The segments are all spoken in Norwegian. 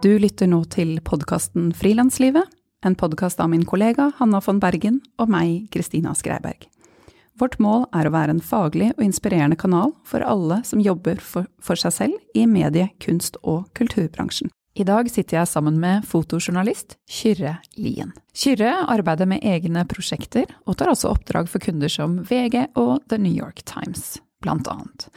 Du lytter nå til podkasten Frilanslivet, en podkast av min kollega Hanna von Bergen og meg, Kristina Skreiberg. Vårt mål er å være en faglig og inspirerende kanal for alle som jobber for, for seg selv i medie-, kunst- og kulturbransjen. I dag sitter jeg sammen med fotojournalist Kyrre Lien. Kyrre arbeider med egne prosjekter, og tar også oppdrag for kunder som VG og The New York Times, blant annet.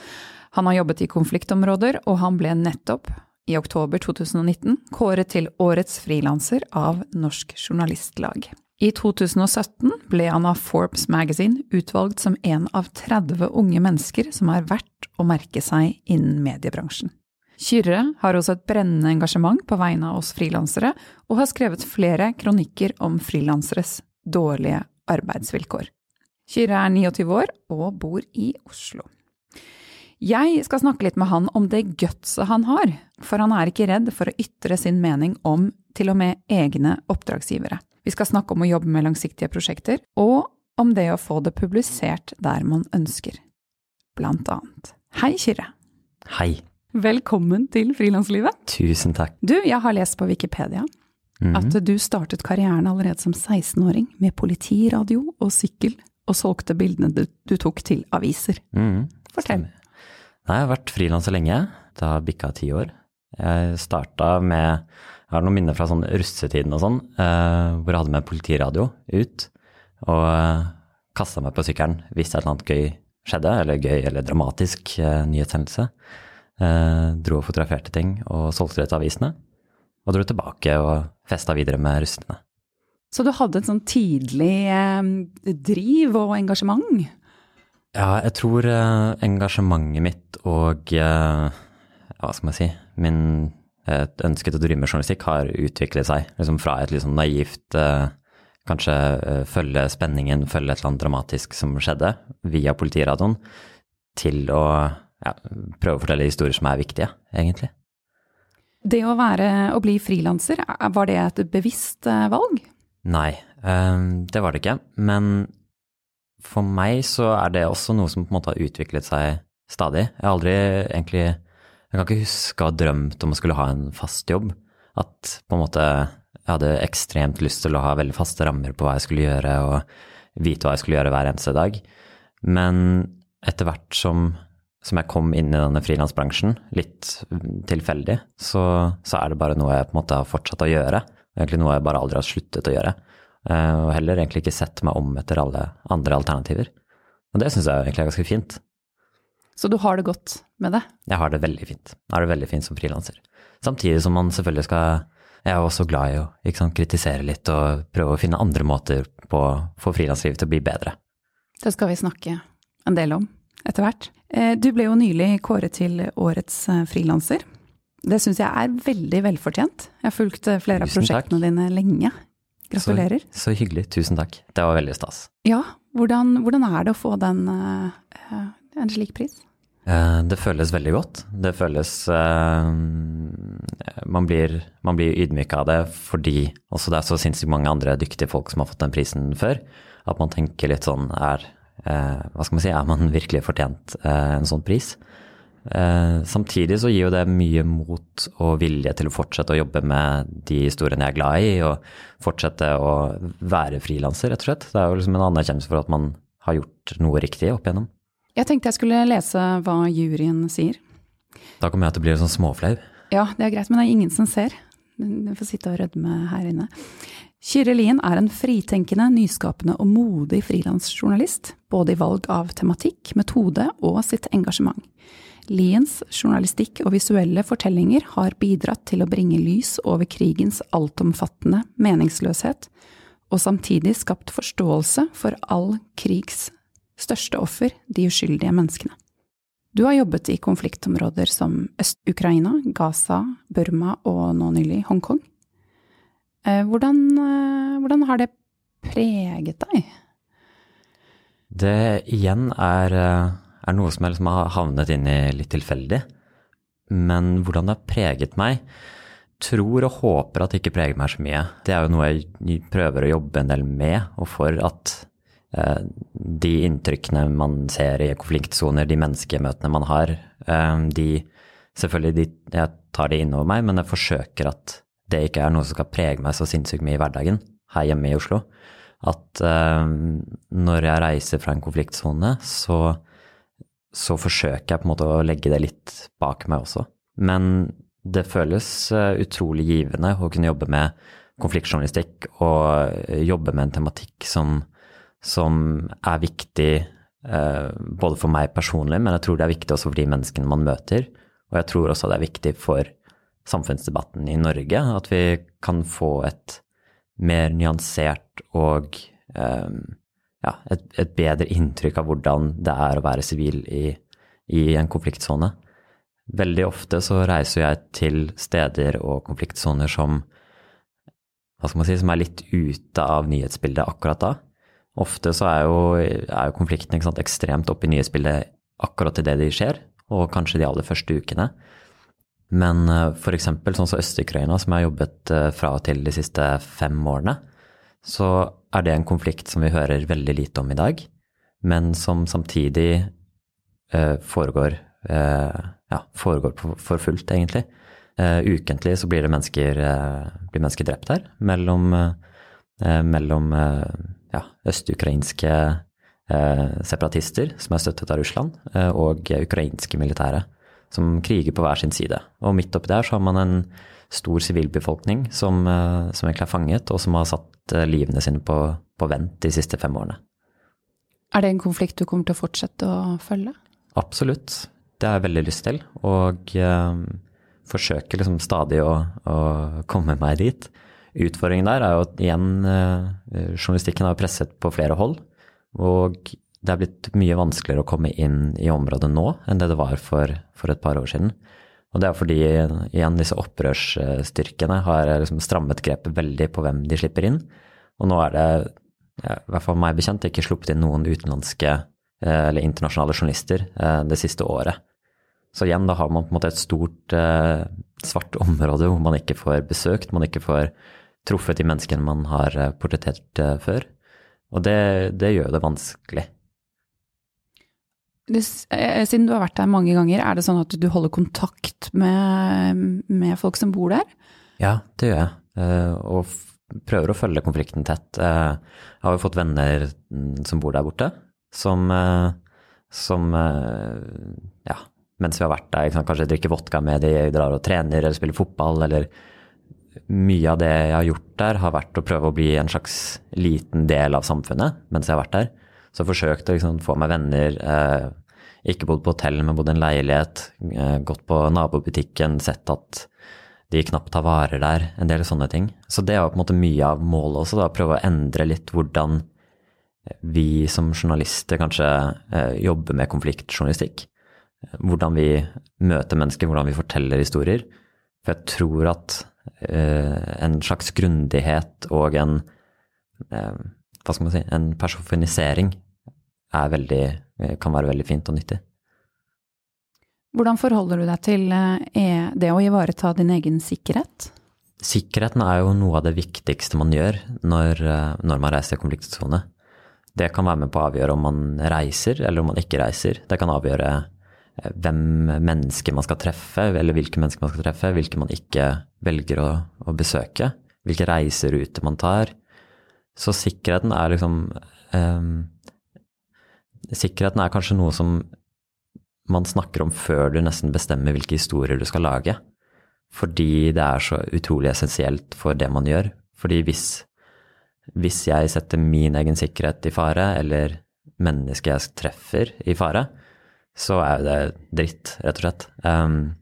Han har jobbet i konfliktområder, og han ble nettopp, i oktober 2019, kåret til Årets frilanser av Norsk Journalistlag. I 2017 ble han av Forbes Magazine utvalgt som en av 30 unge mennesker som er verdt å merke seg innen mediebransjen. Kyrre har også et brennende engasjement på vegne av oss frilansere, og har skrevet flere kronikker om frilanseres dårlige arbeidsvilkår. Kyrre er 29 år og bor i Oslo. Jeg skal snakke litt med han om det gutset han har, for han er ikke redd for å ytre sin mening om til og med egne oppdragsgivere. Vi skal snakke om å jobbe med langsiktige prosjekter, og om det å få det publisert der man ønsker. Blant annet. Hei, Kyrre. Hei. Velkommen til frilanslivet. Tusen takk. Du, jeg har lest på Wikipedia Mhm. at du startet karrieren allerede som 16-åring med politiradio og sykkel, og solgte bildene du, du tok til aviser. Mhm. Fortell. Stemmer. Nei, jeg har vært frilanser lenge. Det har bikka ti år. Jeg starta med Jeg har noen minner fra sånn russetiden og sånn, eh, hvor jeg hadde med politiradio ut. Og uh, kasta meg på sykkelen hvis et eller annet gøy skjedde, eller gøy eller dramatisk eh, nyhetshendelse. Eh, dro og fotograferte ting og solgte det til avisene. Og dro tilbake og festa videre med russene. Så du hadde et sånn tidlig eh, driv og engasjement? Ja, jeg tror eh, engasjementet mitt og eh, hva skal man si, min et ønske til å drive med journalistikk har utviklet seg liksom fra et liksom naivt eh, kanskje eh, følge spenningen, følge et eller annet dramatisk som skjedde via politiradioen, til å ja, prøve å fortelle historier som er viktige, egentlig. Det å være å bli frilanser, er- var det et bevisst eh, valg? Nei, eh, det var det ikke. Men for meg så er det også noe som på en måte har utviklet seg stadig. Jeg har aldri egentlig Jeg kan ikke huske å ha drømt om å skulle ha en fast jobb. At på en måte jeg hadde ekstremt lyst til å ha veldig faste rammer på hva jeg skulle gjøre, og vite hva jeg skulle gjøre hver eneste dag. Men etter hvert som, som jeg kom inn i denne frilansbransjen, litt tilfeldig, så, så er det bare noe jeg på en måte har fortsatt å gjøre. Egentlig noe jeg bare aldri har sluttet å gjøre. Eh, Og heller egentlig ikke sett meg om etter alle andre alternativer. Og det syns jeg egentlig er ganske fint. Så du har det godt med det? Jeg har det veldig fint. Jeg har det veldig fint som frilanser. Samtidig som man selvfølgelig skal Jeg er også glad i å sant, kritisere litt og prøve å finne andre måter på å få frilanslivet til å bli bedre. Det skal vi snakke en del om etter hvert. Eh, Du ble jo nylig kåret til årets eh, frilanser. Det syns jeg er veldig velfortjent. Jeg har fulgt flere flere av prosjektene takk. dine lenge. Gratulerer. Så, så hyggelig. Tusen takk. Det var veldig stas. Ja, hvordan, hvordan er det å få den, eh, en slik pris? Eh, Det føles veldig godt. Det føles uh, man, blir, man blir ydmyk av det fordi også det er så sinnssykt mange andre dyktige folk som har fått den prisen før. At man tenker litt sånn er Hva skal man si, er man virkelig fortjent en sånn pris? Eh, samtidig så gir jo det mye mot og vilje til å fortsette å jobbe med de historiene jeg er glad i, og fortsette å være frilanser, rett og slett. Det er jo liksom en anerkjennelse for at man har gjort noe riktig opp igjennom. Jeg tenkte jeg skulle lese hva juryen sier. Da kommer jeg til å bli sånn småflau. Ja, det er greit, men det er ingen som ser. Du får sitte og rødme her inne. Kyrre Lien er en fritenkende, nyskapende og modig frilansjournalist, både i valg av tematikk, metode og sitt engasjement. Liens journalistikk og visuelle fortellinger har bidratt til å bringe lys over krigens altomfattende meningsløshet, og samtidig skapt forståelse for all krigs største offer, de uskyldige menneskene. Du har jobbet i konfliktområder som Øst-Ukraina, Gaza, Burma og nå nylig Hongkong. Eh, Hvordan, eh, hvordan har det preget deg? Det igjen er, eh, er noe som jeg liksom har havnet inn i litt tilfeldig. Men hvordan det har preget meg Tror og håper at det ikke preger meg så mye. Det er jo noe jeg prøver å jobbe en del med, og for at eh, de inntrykkene man ser i konfliktsoner, de menneskemøtene man har, eh, de selvfølgelig de, jeg tar det innover meg, men jeg forsøker at det ikke er noe som skal prege meg så sinnssykt mye i hverdagen her hjemme i Oslo. At eh, når jeg reiser fra en konfliktsone, så, så, forsøker jeg på en måte å legge det litt bak meg også. Men det føles uh, utrolig givende å kunne jobbe med konfliktjournalistikk og jobbe med en tematikk som, som er viktig uh, både for meg personlig, men jeg tror det er viktig også for de menneskene man møter. Og jeg tror også det er viktig for samfunnsdebatten i Norge at vi kan få et mer nyansert og um, ja, et, et, bedre inntrykk av hvordan det er å være sivil i, i, en konfliktsone. Veldig ofte så reiser jeg til steder og konfliktsoner som si, som er litt ute av nyhetsbildet akkurat da. Ofte så er jo, er jo konflikten sant, ekstremt oppe i nyhetsbildet akkurat idet de skjer, og kanskje de aller første ukene. Men eh, f.eks. sånn som Øst-Ukraina, som jeg har jobbet eh, fra og til de siste fem årene, så er det en konflikt som vi hører veldig lite om i dag, men som samtidig uh, foregår, uh, ja, foregår for fullt, egentlig. ukentlig så blir det mennesker, blir mennesker drept her, mellom, mellom ja, østukrainske separatister, som er støttet av Russland, og ukrainske militære som kriger på hver sin side. Og midt oppi der så har man en stor sivilbefolkning som, eh, som, egentlig er fanget, og som har satt eh, livene sine på, på, vent de siste fem årene. Er det en konflikt du kommer til å fortsette å følge? Absolutt. Det har jeg veldig lyst til. Og eh, forsøker liksom stadig å, å, komme meg dit. Utfordringen der er jo at igjen, eh, journalistikken har presset på flere hold. Og det er blitt mye vanskeligere å komme inn i området nå enn det det var for, for et par år siden. Og det er fordi igjen disse opprørsstyrkene har liksom strammet grepet veldig på hvem de slipper inn. Og nå er det, i hvert fall meg bekjent, ikke sluppet inn noen utenlandske eh, eller internasjonale journalister eh, det siste året. Så igjen, da har man på en måte et stort eh, svart område hvor man ikke får besøkt, man ikke får truffet de menneskene man har portrettert før. Og det, det gjør det vanskelig. Eh, siden du har vært der mange ganger, er det sånn at du holder kontakt med, med folk som bor der? Ja, det gjør jeg. Eh, og prøver å følge konflikten tett. Eh, jeg har jo fått venner mm, som bor der borte, som, som ja, mens vi har vært der, kanskje drikker vodka med de, drar og trener eller spiller fotball, eller mye av det jeg har gjort der, har vært å prøve å bli en slags liten del av samfunnet mens jeg har vært der. Så jeg forsøkte å liksom få meg venner. Eh, ikke bodd på hotell, men bodd i en leilighet. Eh, gått på nabobutikken, sett at de knapt har varer der. En del sånne ting. Så det er på en måte mye av målet også, da, prøve å endre litt hvordan vi som journalister kanskje eh, jobber med konfliktjournalistikk. Hvordan vi møter mennesker, hvordan vi forteller historier. For jeg tror at eh, en slags grundighet og en eh, hva skal man si, en personifisering veldig, kan være veldig fint og nyttig. Hvordan forholder du deg til eh, det å ivareta din egen sikkerhet? Sikkerheten er jo noe av det viktigste man gjør når, eh, når man reiser i konfliktsone. Det kan være med på å avgjøre om man reiser eller om man ikke reiser. Det kan avgjøre eh, hvem mennesker man skal treffe, eller hvilke mennesker man skal treffe, hvilke man ikke velger å, å besøke. Hvilke reiseruter man tar. Så sikkerheten er liksom um, Sikkerheten er kanskje noe som man snakker om før du nesten bestemmer hvilke historier du skal lage. Fordi det er så utrolig essensielt for det man gjør. Fordi hvis, hvis jeg setter min egen sikkerhet i fare, eller mennesket jeg treffer i fare, så er det dritt, rett og slett. Um,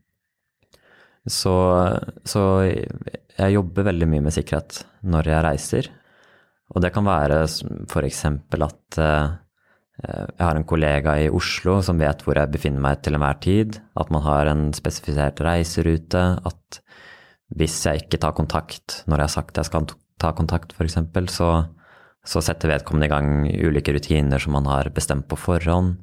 så, så jeg jobber veldig mye med sikkerhet når jeg reiser. Og det kan være f.eks. at uh, jeg har en kollega i Oslo som vet hvor jeg befinner meg til enhver tid, at man har en spesifisert reiserute, at hvis jeg ikke tar kontakt når jeg har sagt jeg skal ta kontakt, f.eks., så, så setter vedkommende i gang ulike rutiner som man har bestemt på forhånd.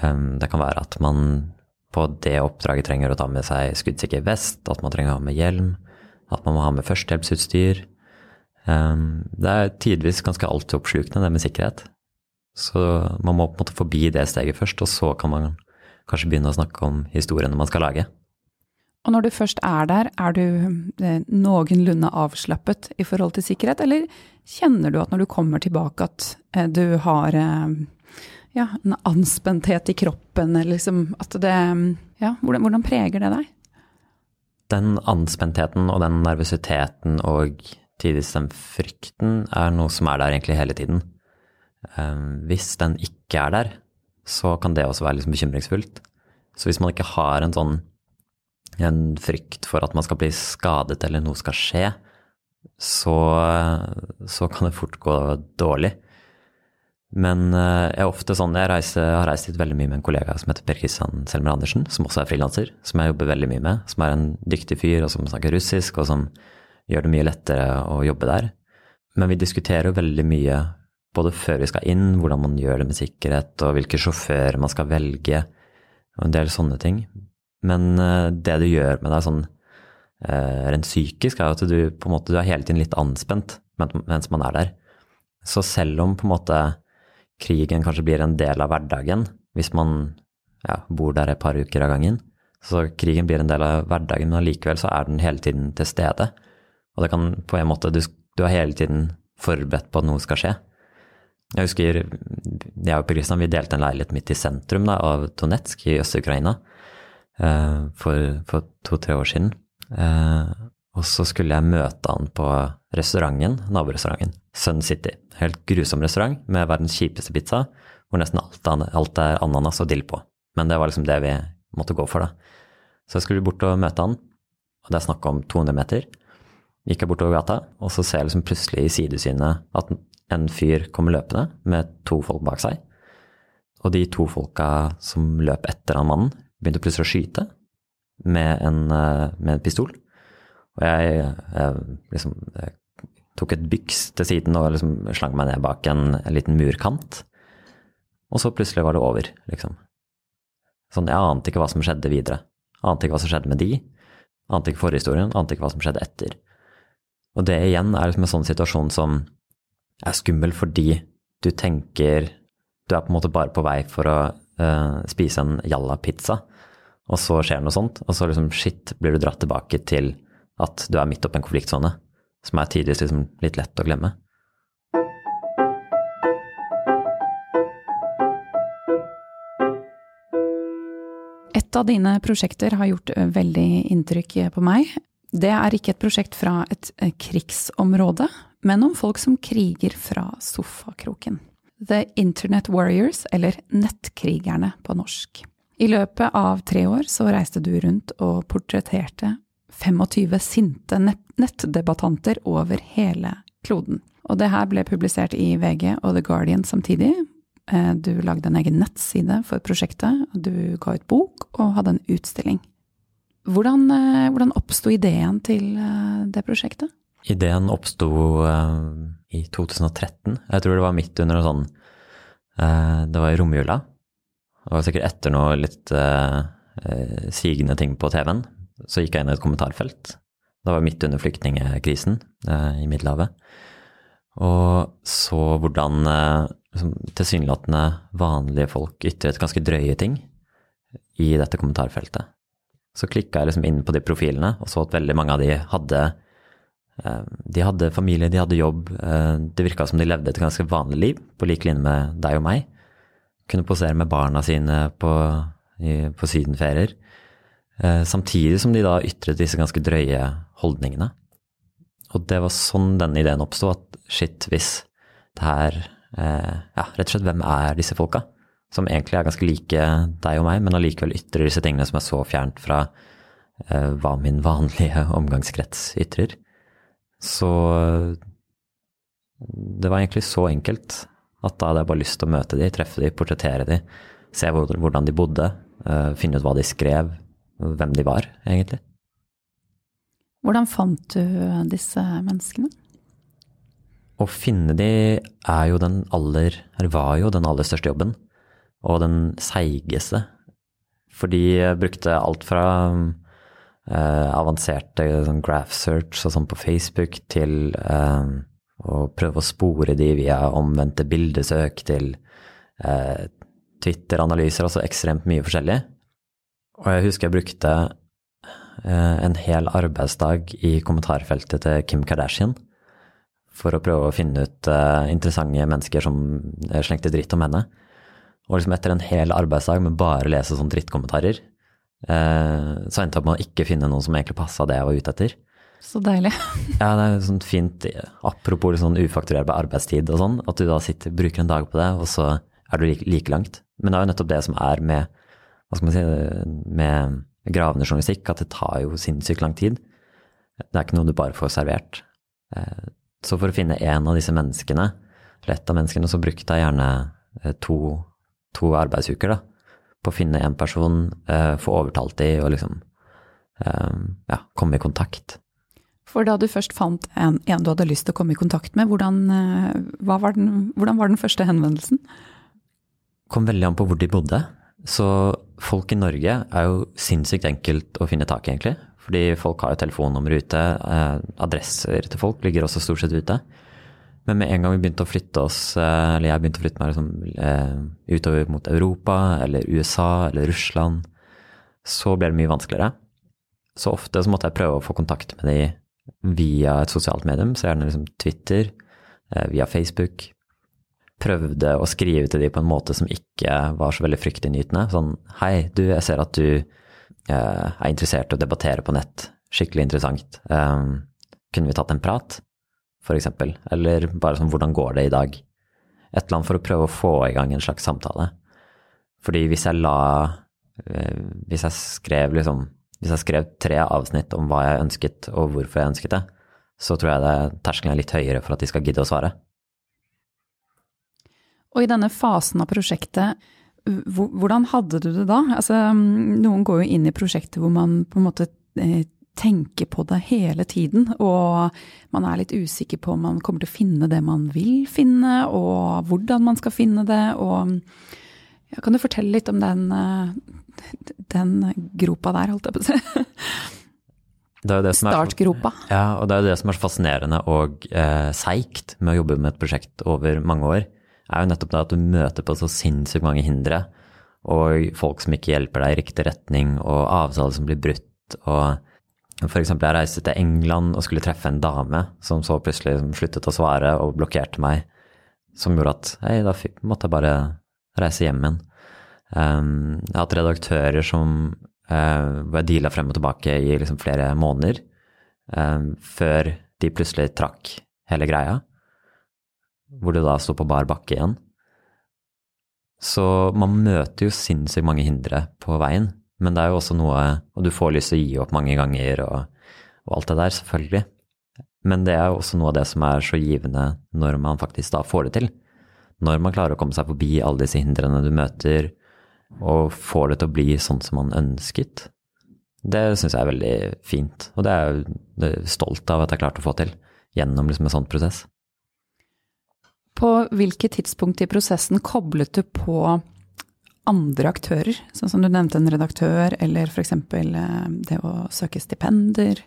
Um, det kan være at man på det oppdraget trenger å ta med seg skuddsikker vest, at man trenger å ha med hjelm, at man må ha med førstehjelpsutstyr. Um, det er tidvis ganske altoppslukende, det med sikkerhet. Så man må på en måte forbi det steget først, og så kan man kanskje begynne å snakke om historiene man skal lage. Og når du først er der, er du eh, noenlunde avslappet i forhold til sikkerhet, eller kjenner du at når du kommer tilbake at eh, du har eh, ja, en anspenthet i kroppen, eller liksom at det Ja, hvordan, hvordan preger det deg? Den anspentheten og den nervøsiteten og tidvis den frykten er noe som er der egentlig hele tiden. Hvis den ikke er der, så kan det også være liksom bekymringsfullt. Så hvis man ikke har en sånn en frykt for at man skal bli skadet eller noe skal skje, så, så kan det fort gå dårlig. Men eh, jeg er ofte sånn, jeg, reiser, har reist hit veldig mye med en kollega som heter Per Kristian Selmer Andersen, som også er frilanser, som jeg jobber veldig mye med. Som er en dyktig fyr, og som snakker russisk, og som gjør det mye lettere å jobbe der. Men vi diskuterer jo veldig mye, både før vi skal inn, hvordan man gjør det med sikkerhet, og hvilke sjåfører man skal velge, og en del sånne ting. Men eh, det du gjør med deg sånn eh, rent psykisk, er at du på en måte du er hele tiden litt anspent mens man er der. Så selv om på en måte krigen kanskje blir en del av hverdagen, hvis man ja, bor der et par uker av gangen, så krigen blir en del av hverdagen, men allikevel så er den hele tiden til stede. Og det kan på en måte Du, du er hele tiden forberedt på at noe skal skje. Jeg husker jeg og Per Kristian vi delte en leilighet midt i sentrum da, av Donetsk i Øst-Ukraina. Eh, for, for to-tre år siden. Eh, og så skulle jeg møte han på restauranten, naborestauranten, Sun City. Helt grusom restaurant med verdens kjipeste pizza, hvor nesten alt, alt, er ananas og dill på. Men det var liksom det vi måtte gå for, da. Så jeg skulle bort og møte han, og det er snakk om 200 meter. Gikk jeg bortover gata, og så ser jeg liksom plutselig i sidesynet at en fyr kommer løpende med to folk bak seg. Og de to folka som løp etter han mannen, begynte plutselig å skyte med en, eh, med en pistol. Og jeg, jeg liksom jeg tok et byks til siden og liksom slang meg ned bak en, en, liten murkant. Og så plutselig var det over, liksom. Sånn, jeg ante ikke hva som skjedde videre. Ante ikke hva som skjedde med de. Ante ikke forhistorien, ante ikke hva som skjedde etter. Og det igjen er liksom en sånn situasjon som er skummel fordi du tenker Du er på en måte bare på vei for å uh, spise en jalla-pizza og så skjer noe sånt, og så liksom shit, blir du dratt tilbake til at du er midt oppi en konfliktsone, som er tidvis liksom litt lett å glemme. Et av dine prosjekter har gjort veldig inntrykk på meg. Det er ikke et prosjekt fra et krigsområde, men om folk som kriger fra sofakroken. The Internet Warriors, eller Nettkrigerne på norsk. I løpet av tre år så reiste du rundt og portretterte 25 sinte nettdebattanter over hele kloden. Og det her ble publisert i VG og The Guardian samtidig. Eh, du lagde en egen nettside for prosjektet, du ga ut bok og hadde en utstilling. Hvordan, eh, hvordan oppsto ideen til eh, det prosjektet? Ideen oppsto i 2013. Jeg tror det var midt under en sånn Det var i romjula. Det var sikkert etter noe litt sigende ting på TV-en. Så gikk jeg inn i et kommentarfelt. Det var midt under flyktningkrisen i Middelhavet. Og så hvordan liksom, tilsynelatende vanlige folk ytret ganske drøye ting i dette kommentarfeltet. Så klikka jeg liksom inn på de profilene og så at veldig mange av de hadde de hadde familie, de hadde jobb. Det virka som de levde et ganske vanlig liv, på lik linje med deg og meg kunne posere med barna sine på, på sydenferier. Eh, samtidig som de da ytret disse ganske drøye holdningene. Og det var sånn denne ideen oppsto, at shit, hvis det her eh, Ja, rett og slett, hvem er disse folka? Som egentlig er ganske like deg og meg, men allikevel ytrer disse tingene som er så fjernt fra eh, hva min vanlige omgangskrets ytrer. Så det var egentlig så enkelt at da hadde jeg bare lyst til å møte de, treffe de, portrettere de, se hvordan de bodde, eh, finne ut hva de skrev, hvem de var, egentlig. Hvordan fant du disse menneskene? Å finne de er jo den aller, var jo den aller største jobben, og den seigeste. For de brukte alt fra eh, avanserte sånn graph search og sånn på Facebook til eh, å prøve å spore de via omvendte bildesøk til eh, Twitter-analyser, altså ekstremt mye forskjellig. Og jeg husker jeg brukte en hel arbeidsdag i kommentarfeltet til Kim Kardashian for å prøve å finne ut interessante mennesker som slengte dritt om henne. Og liksom etter en hel arbeidsdag med bare å lese sånne drittkommentarer, så endte jeg opp med å ikke finne noen som egentlig passa det jeg var ute etter. Så deilig. ja, det er sånn fint, apropos sånn ufakturerbar arbeidstid og sånn, at du da sitter, bruker en dag på det, og så er du like, like, langt. Men det er jo nettopp det som er med, hva skal man si, med gravende journalistikk, at det tar jo sinnssykt lang tid. Det er ikke noe du bare får servert. Eh, så for å finne en av disse menneskene, eller ett av menneskene, så brukte jeg gjerne eh, to, to arbeidsuker da, på å finne en person, eh, få overtalt de og liksom ja, komme i kontakt. For da du først fant en, en, du hadde lyst til å komme i kontakt med, hvordan, eh, var, den, hvordan var den første henvendelsen? kom veldig an på hvor de bodde. Så folk i Norge er jo sinnssykt enkelt å finne tak i, egentlig. Fordi folk har jo telefonnummer ute. Eh, adresser til folk ligger også stort sett ute. Men med en gang vi begynte å flytte oss, eh, eller jeg begynte å flytte meg liksom, eh, utover mot Europa eller USA eller Russland, så ble det mye vanskeligere. Så ofte så måtte jeg prøve å få kontakt med de via et sosialt medium, så gjerne liksom Twitter, eh, via Facebook. Prøvde å skrive til de på en måte som ikke var så veldig fryktinngytende. Sånn hei, du, jeg ser at du er interessert i å debattere på nett. Skikkelig interessant. Kunne vi tatt en prat, eksempel? Eller bare sånn hvordan går det i dag? Et eller annet for å prøve å få i gang en slags samtale. Fordi hvis jeg la Hvis jeg skrev liksom hvis jeg skrev tre avsnitt om hva jeg ønsket og hvorfor jeg ønsket det, så tror jeg det terskelen er litt høyere for at de skal gidde å svare. Og i denne fasen av prosjektet, hvordan hadde du det da? Altså, noen går jo inn i prosjektet hvor man på en måte tenker på det hele tiden, og man er litt usikker på om man kommer til å finne det man vil finne, og hvordan man skal finne det, og ja, Kan du fortelle litt om den, eh, den gropa der, holdt jeg på å si? Startgropa. Ja, og det er jo det som er så fascinerende og eh, seigt med å jobbe med et prosjekt over mange år, er jo nettopp det at du møter på så sinnssykt mange hindre, og folk som ikke hjelper deg i riktig retning, og avtaler som blir brutt, og eksempel jeg reiste til England og skulle treffe en dame som så plutselig sluttet å svare og blokkerte meg, som gjorde at hei, da måtte jeg bare reise hjem igjen. Um, jeg har hatt redaktører som uh, hvor jeg deala frem og tilbake i liksom flere måneder, um, før de plutselig trakk hele greia, hvor det da sto på bar bakke igjen. Så man møter jo sinnssykt mange hindre på veien, men det er jo også noe Og du får lyst til å gi opp mange ganger og, og alt det der, selvfølgelig. Men det er jo også noe av det som er så givende når man faktisk da får det til når man klarer å komme seg forbi alle disse hindrene du møter, og får det til å bli sånn som man ønsket, det syns jeg er veldig fint. Og det er jeg stolt av at jeg klarte å få til gjennom liksom en sånn prosess. På hvilket tidspunkt i prosessen koblet du på andre aktører, sånn som du nevnte en redaktør, eller f.eks. Eh, det å søke stipender?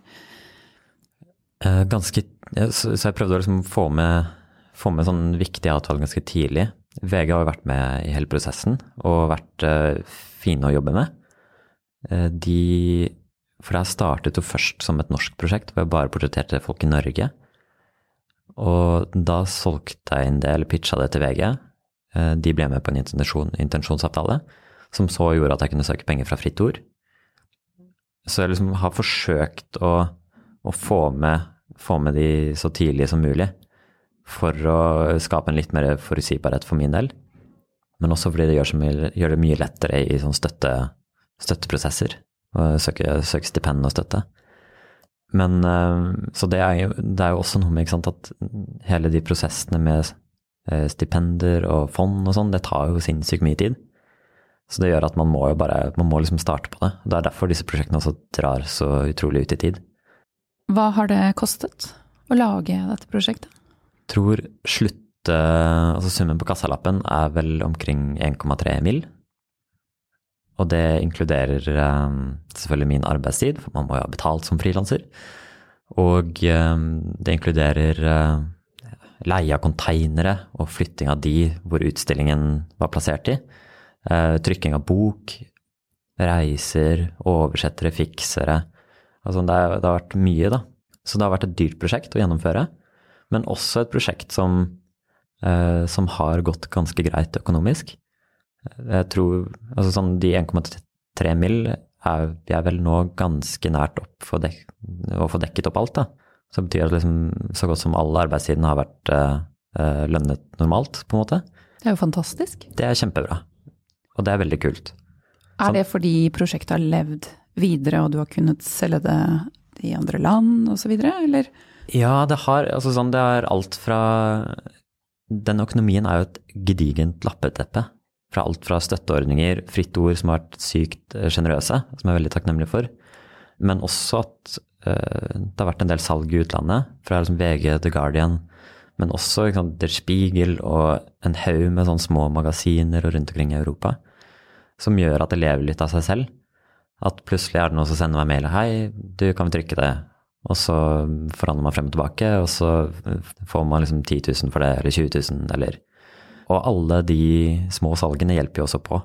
Eh, ganske Så jeg prøvde å liksom få med få med sånn viktige avtaler ganske tidlig. VG har jo vært med i hele prosessen og vært uh, fine å jobbe med. De For det startet jo først som et norsk prosjekt, hvor jeg bare portretterte folk i Norge. Og da solgte jeg inn det, eller pitcha det til VG. Eh, de ble med på en intensjon, intensjonsavtale, som så gjorde at jeg kunne søke penger fra Fritt Ord. Så jeg liksom har forsøkt å, å få, med, få med de så tidlig som mulig for å skape en litt mer forutsigbarhet for min del. Men også fordi det gjør, mye, gjør det mye lettere i sånn støtte, støtteprosesser. Å søke, søke, stipend og støtte. Men eh, Så det er, jo, det er jo også noe med sant, at hele de prosessene med stipender og fond og sånn, det tar jo sinnssykt mye tid. Så det gjør at man må jo bare man må liksom starte på det. Det er derfor disse prosjektene også drar så utrolig ut i tid. Hva har det kostet å lage dette prosjektet? Jeg tror slutte, altså summen på kassalappen er vel omkring 1,3 mill. Og det inkluderer um, selvfølgelig min arbeidstid, for man må jo ha betalt som frilanser. Og um, det inkluderer uh, leie av konteinere og flytting av de hvor utstillingen var plassert i. Uh, trykking av bok, reiser, oversettere, fiksere. Altså det, det har vært mye, da. Så det har vært et dyrt prosjekt å gjennomføre, men også et prosjekt som, eh, som har gått ganske greit økonomisk. Jeg tror altså sånn de 1,3 mill. Er, er vel nå ganske nært opp for å få dekket opp alt, da. Så det betyr at liksom, så godt som alle arbeidstidene har vært eh, lønnet normalt, på en måte. Det er jo fantastisk. Det er kjempebra. Og det er veldig kult. Er det fordi prosjektet har levd videre, og du har kunnet selge det i andre land osv., eller? Ja, det har altså sånn, det er alt fra Den økonomien er jo et gedigent lappeteppe. Fra alt fra støtteordninger, fritt ord som har vært sykt eh, sjenerøse, som jeg er veldig takknemlig for, men også at det har vært en del salg i utlandet, fra liksom VG, The Guardian, men også liksom, Der Spiegel og en haug med sånne små magasiner og rundt omkring i Europa, som gjør at det lever litt av seg selv. At plutselig er det noen som sender meg mail 'Hei, du, kan vi trykke det?' Og så forhandler man frem og tilbake, og så får man liksom 10 000 for det, eller 20 000, eller Og alle de små salgene hjelper jo også på.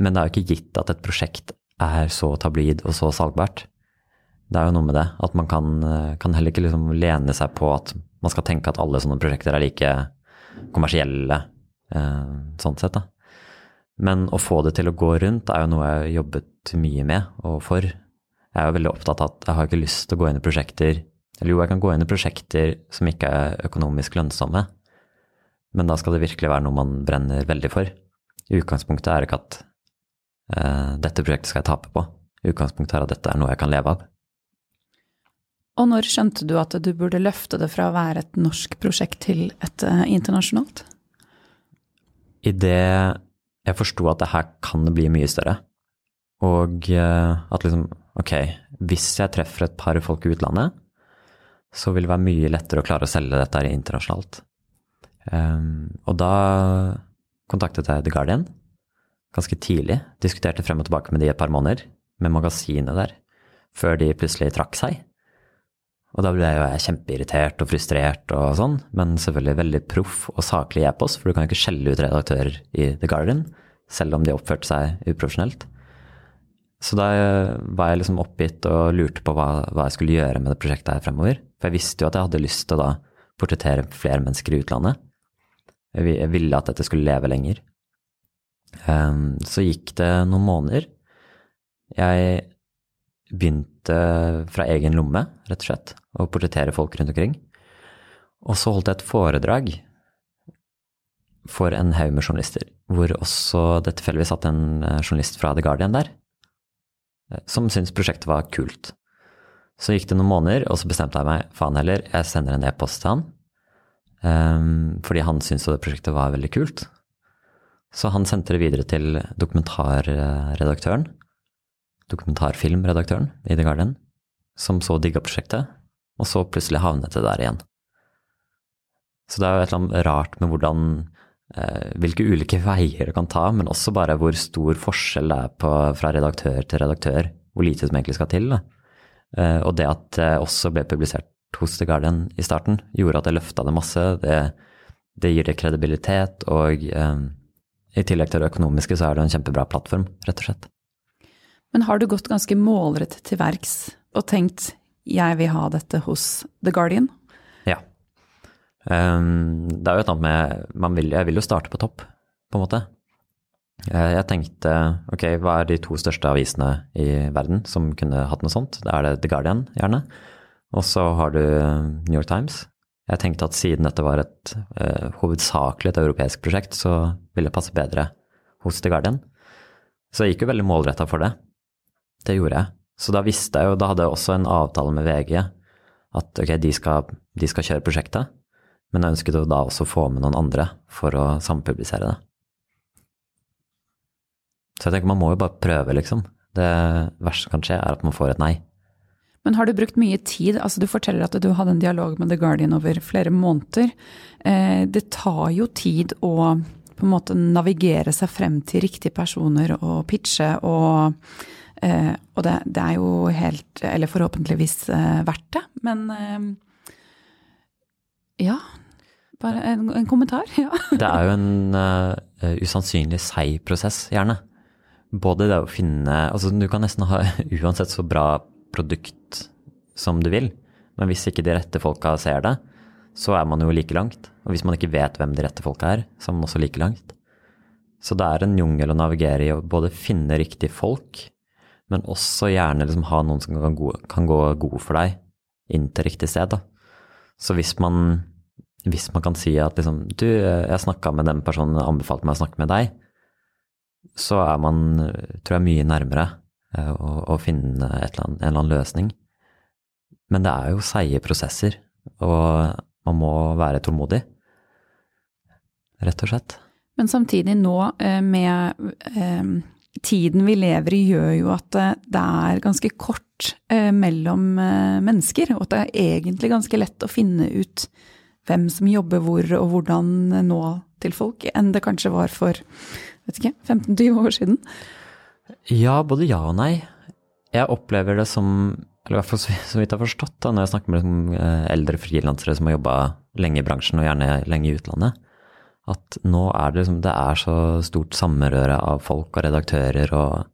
Men det er jo ikke gitt at et prosjekt er så tablid og så salgbart. Det er jo noe med det, at man kan, kan heller ikke liksom lene seg på at man skal tenke at alle sånne prosjekter er like kommersielle, eh, sånn sett, da. Men å få det til å gå rundt er jo noe jeg har jobbet mye med og for. Jeg er jo veldig opptatt av at jeg har ikke lyst til å gå inn i prosjekter Eller jo, jeg kan gå inn i prosjekter som ikke er økonomisk lønnsomme, men da skal det virkelig være noe man brenner veldig for. I utgangspunktet er det ikke at eh, dette prosjektet skal jeg tape på. I utgangspunktet er at dette er noe jeg kan leve av. Og når skjønte du at du burde løfte det fra å være et norsk prosjekt til et uh, internasjonalt? Idet jeg forsto at det her kan bli mye større. Og uh, at liksom, ok, hvis jeg treffer et par folk i utlandet, så vil det være mye lettere å klare å selge dette her internasjonalt. Um, og da kontaktet jeg The Guardian ganske tidlig. Diskuterte frem og tilbake med de et par måneder, med magasinet der, før de plutselig trakk seg. Og da ble jeg kjempeirritert og frustrert og sånn, men selvfølgelig veldig proff og saklig e-post, for du kan jo ikke skjelle ut redaktører i The Guardian, selv om de oppførte seg uprofesjonelt. Så da var jeg liksom oppgitt og lurte på hva, hva, jeg skulle gjøre med det prosjektet her fremover. For jeg visste jo at jeg hadde lyst til å da portrettere flere mennesker i utlandet. Jeg ville at dette skulle leve lenger. Ehm, så gikk det noen måneder. Jeg begynte fra egen lomme, rett og slett, å portrettere folk rundt omkring. Og så holdt jeg et foredrag for en haug med journalister, hvor også det tilfeldigvis satt en eh, journalist fra The Guardian der, eh, som syntes prosjektet var kult. Så gikk det noen måneder, og så bestemte jeg meg, faen heller, jeg sender en e-post til han. Um, fordi han syntes det prosjektet var veldig kult. Så han sendte det videre til dokumentarredaktøren, dokumentarfilmredaktøren i The Guardian, som så digga prosjektet, og så plutselig havnet det der igjen. Så det er jo et eller annet rart med hvordan eh, Hvilke ulike veier det kan ta, men også bare hvor stor forskjell det er på, fra redaktør til redaktør. Hvor lite som egentlig skal til. Da. og det at det også ble publisert hos The Guardian i starten, gjorde at det løfta det masse. Det, det gir det kredibilitet, og eh, i tillegg til det økonomiske så er det en kjempebra plattform, rett og slett. Men har du gått ganske målrettet til verks og tenkt jeg vil ha dette hos The Guardian? Ja. Um, det er jo et annet med vil, Jeg vil jo starte på topp, på en måte. Eh, jeg tenkte ok, hva er de to største avisene i verden som kunne hatt noe sånt? Da er det The Guardian, gjerne. Og så har du New York Times. Jeg tenkte at siden dette var et uh, hovedsakelig et europeisk prosjekt, så ville det passe bedre hos The Guardian. Så jeg gikk jo veldig målretta for det. Det gjorde jeg. Så da visste jeg jo, da hadde jeg også en avtale med VG at ok, de skal, de skal kjøre prosjektet, men jeg ønsket jo da også å få med noen andre for å sampublisere det. Så jeg tenker man må jo bare prøve, liksom. Det verste som kan skje, er at man får et nei. Men har du brukt mye tid? Altså Du forteller at du hadde en dialog med The Guardian over flere måneder. Eh, det tar jo tid å på en måte navigere seg frem til riktige personer og pitche og Eh, og det, det, er jo helt, eller forhåpentligvis eh, verdt det. Men eh, ja. Bare en, en kommentar. Ja. det er jo en uh, usannsynlig seig prosess, gjerne. Både det å finne Altså, du kan nesten ha uansett så bra produkt som du vil. Men hvis ikke de rette folka ser det, så er man jo like langt. Og hvis man ikke vet hvem de rette folka er, så er man også like langt. Så det er en jungel å navigere i å både finne riktige folk, men også gjerne liksom ha noen som kan gå, kan gå god for deg inn til riktig sted. Da. Så hvis man, hvis man kan si at liksom Du, jeg snakka med den personen og anbefalte meg å snakke med deg, så er man, tror jeg, mye nærmere eh, å, å finne eller annet, en eller annen løsning. Men det er jo seige prosesser, og man må være tålmodig. Rett og slett. Men samtidig nå, eh, med eh, tiden vi lever i, gjør jo at det er ganske kort mellom mennesker, og at det er egentlig ganske lett å finne ut hvem som jobber hvor, og hvordan nå til folk, enn det kanskje var for vet ikke, 15-20 år siden? Ja, både ja og nei. Jeg opplever det som, eller i hvert fall så vidt jeg har forstått da, når jeg snakker med liksom, eldre frilansere som har jobba lenge i bransjen og gjerne lenge i utlandet, at nå er det liksom, det er så stort samrøre av folk og redaktører, og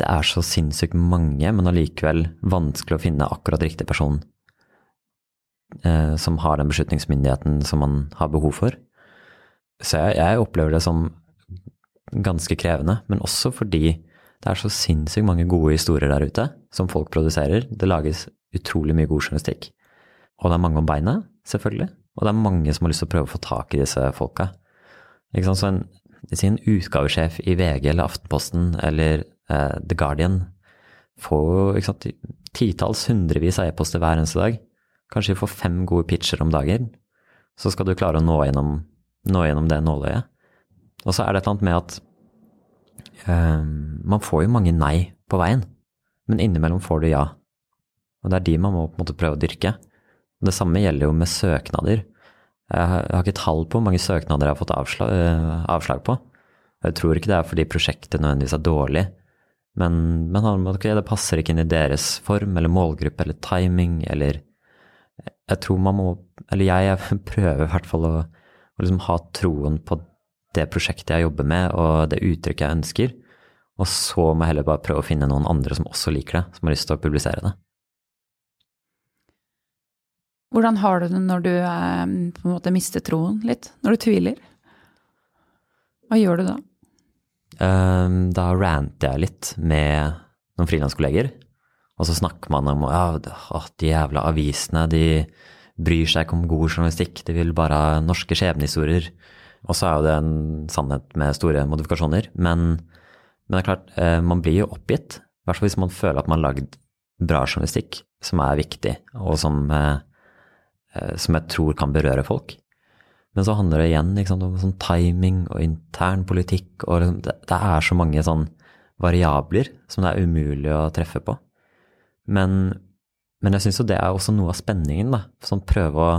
det er så sinnssykt mange, men allikevel vanskelig å finne akkurat riktig person eh, som har den beslutningsmyndigheten som man har behov for. Så jeg, jeg opplever det som ganske krevende, men også fordi det er så sinnssykt mange gode historier der ute som folk produserer. Det lages utrolig mye god journalistikk. Og det er mange om beinet, selvfølgelig. Og det er mange som har lyst til å prøve å få tak i disse folka. Sant? Så en, en utgavesjef i VG eller Aftenposten eller eh, The Guardian får jo titalls, hundrevis av e-poster hver eneste dag. Kanskje får fem gode pitcher om dagen. Så skal du klare å nå gjennom, nå gjennom det nåløyet. Og så er det et eller annet med at eh, man får jo mange nei på veien, men innimellom får du ja. Og det er de man må på en måte prøve å dyrke. Og det samme gjelder jo med søknader. Jeg har, ikke tall på hvor mange søknader jeg har fått avslag, uh, avslag, på. Jeg tror ikke det er fordi prosjektet nødvendigvis er dårlig, men, men okay, det passer ikke inn i deres form eller målgruppe eller timing eller Jeg tror man må, eller jeg prøver i hvert fall å, å liksom ha troen på det prosjektet jeg jobber med, og det uttrykket jeg ønsker. Og så må jeg heller bare prøve å finne noen andre som også liker det, som har lyst til å publisere det. Hvordan har du det når du eh, på en måte mister troen litt? Når du tviler? Hva gjør du da? Um, da ranter jeg litt med noen frilanskolleger. Og så snakker man om ja, de jævla avisene, de bryr seg ikke om god journalistikk, de vil bare ha norske skjebnehistorier. Og så er jo det en sannhet med store modifikasjoner. Men, men det er klart, eh, man blir jo oppgitt. I hvert fall hvis man føler at man har lagd bra journalistikk som er viktig, og som, eh, som jeg tror kan berøre folk. Men så handler det igjen sant, om sånn timing og intern politikk, og liksom, det, det, er så mange sånn variabler som det er umulig å treffe på. Men, men jeg syns jo det er også noe av spenningen, da. Sånn prøve å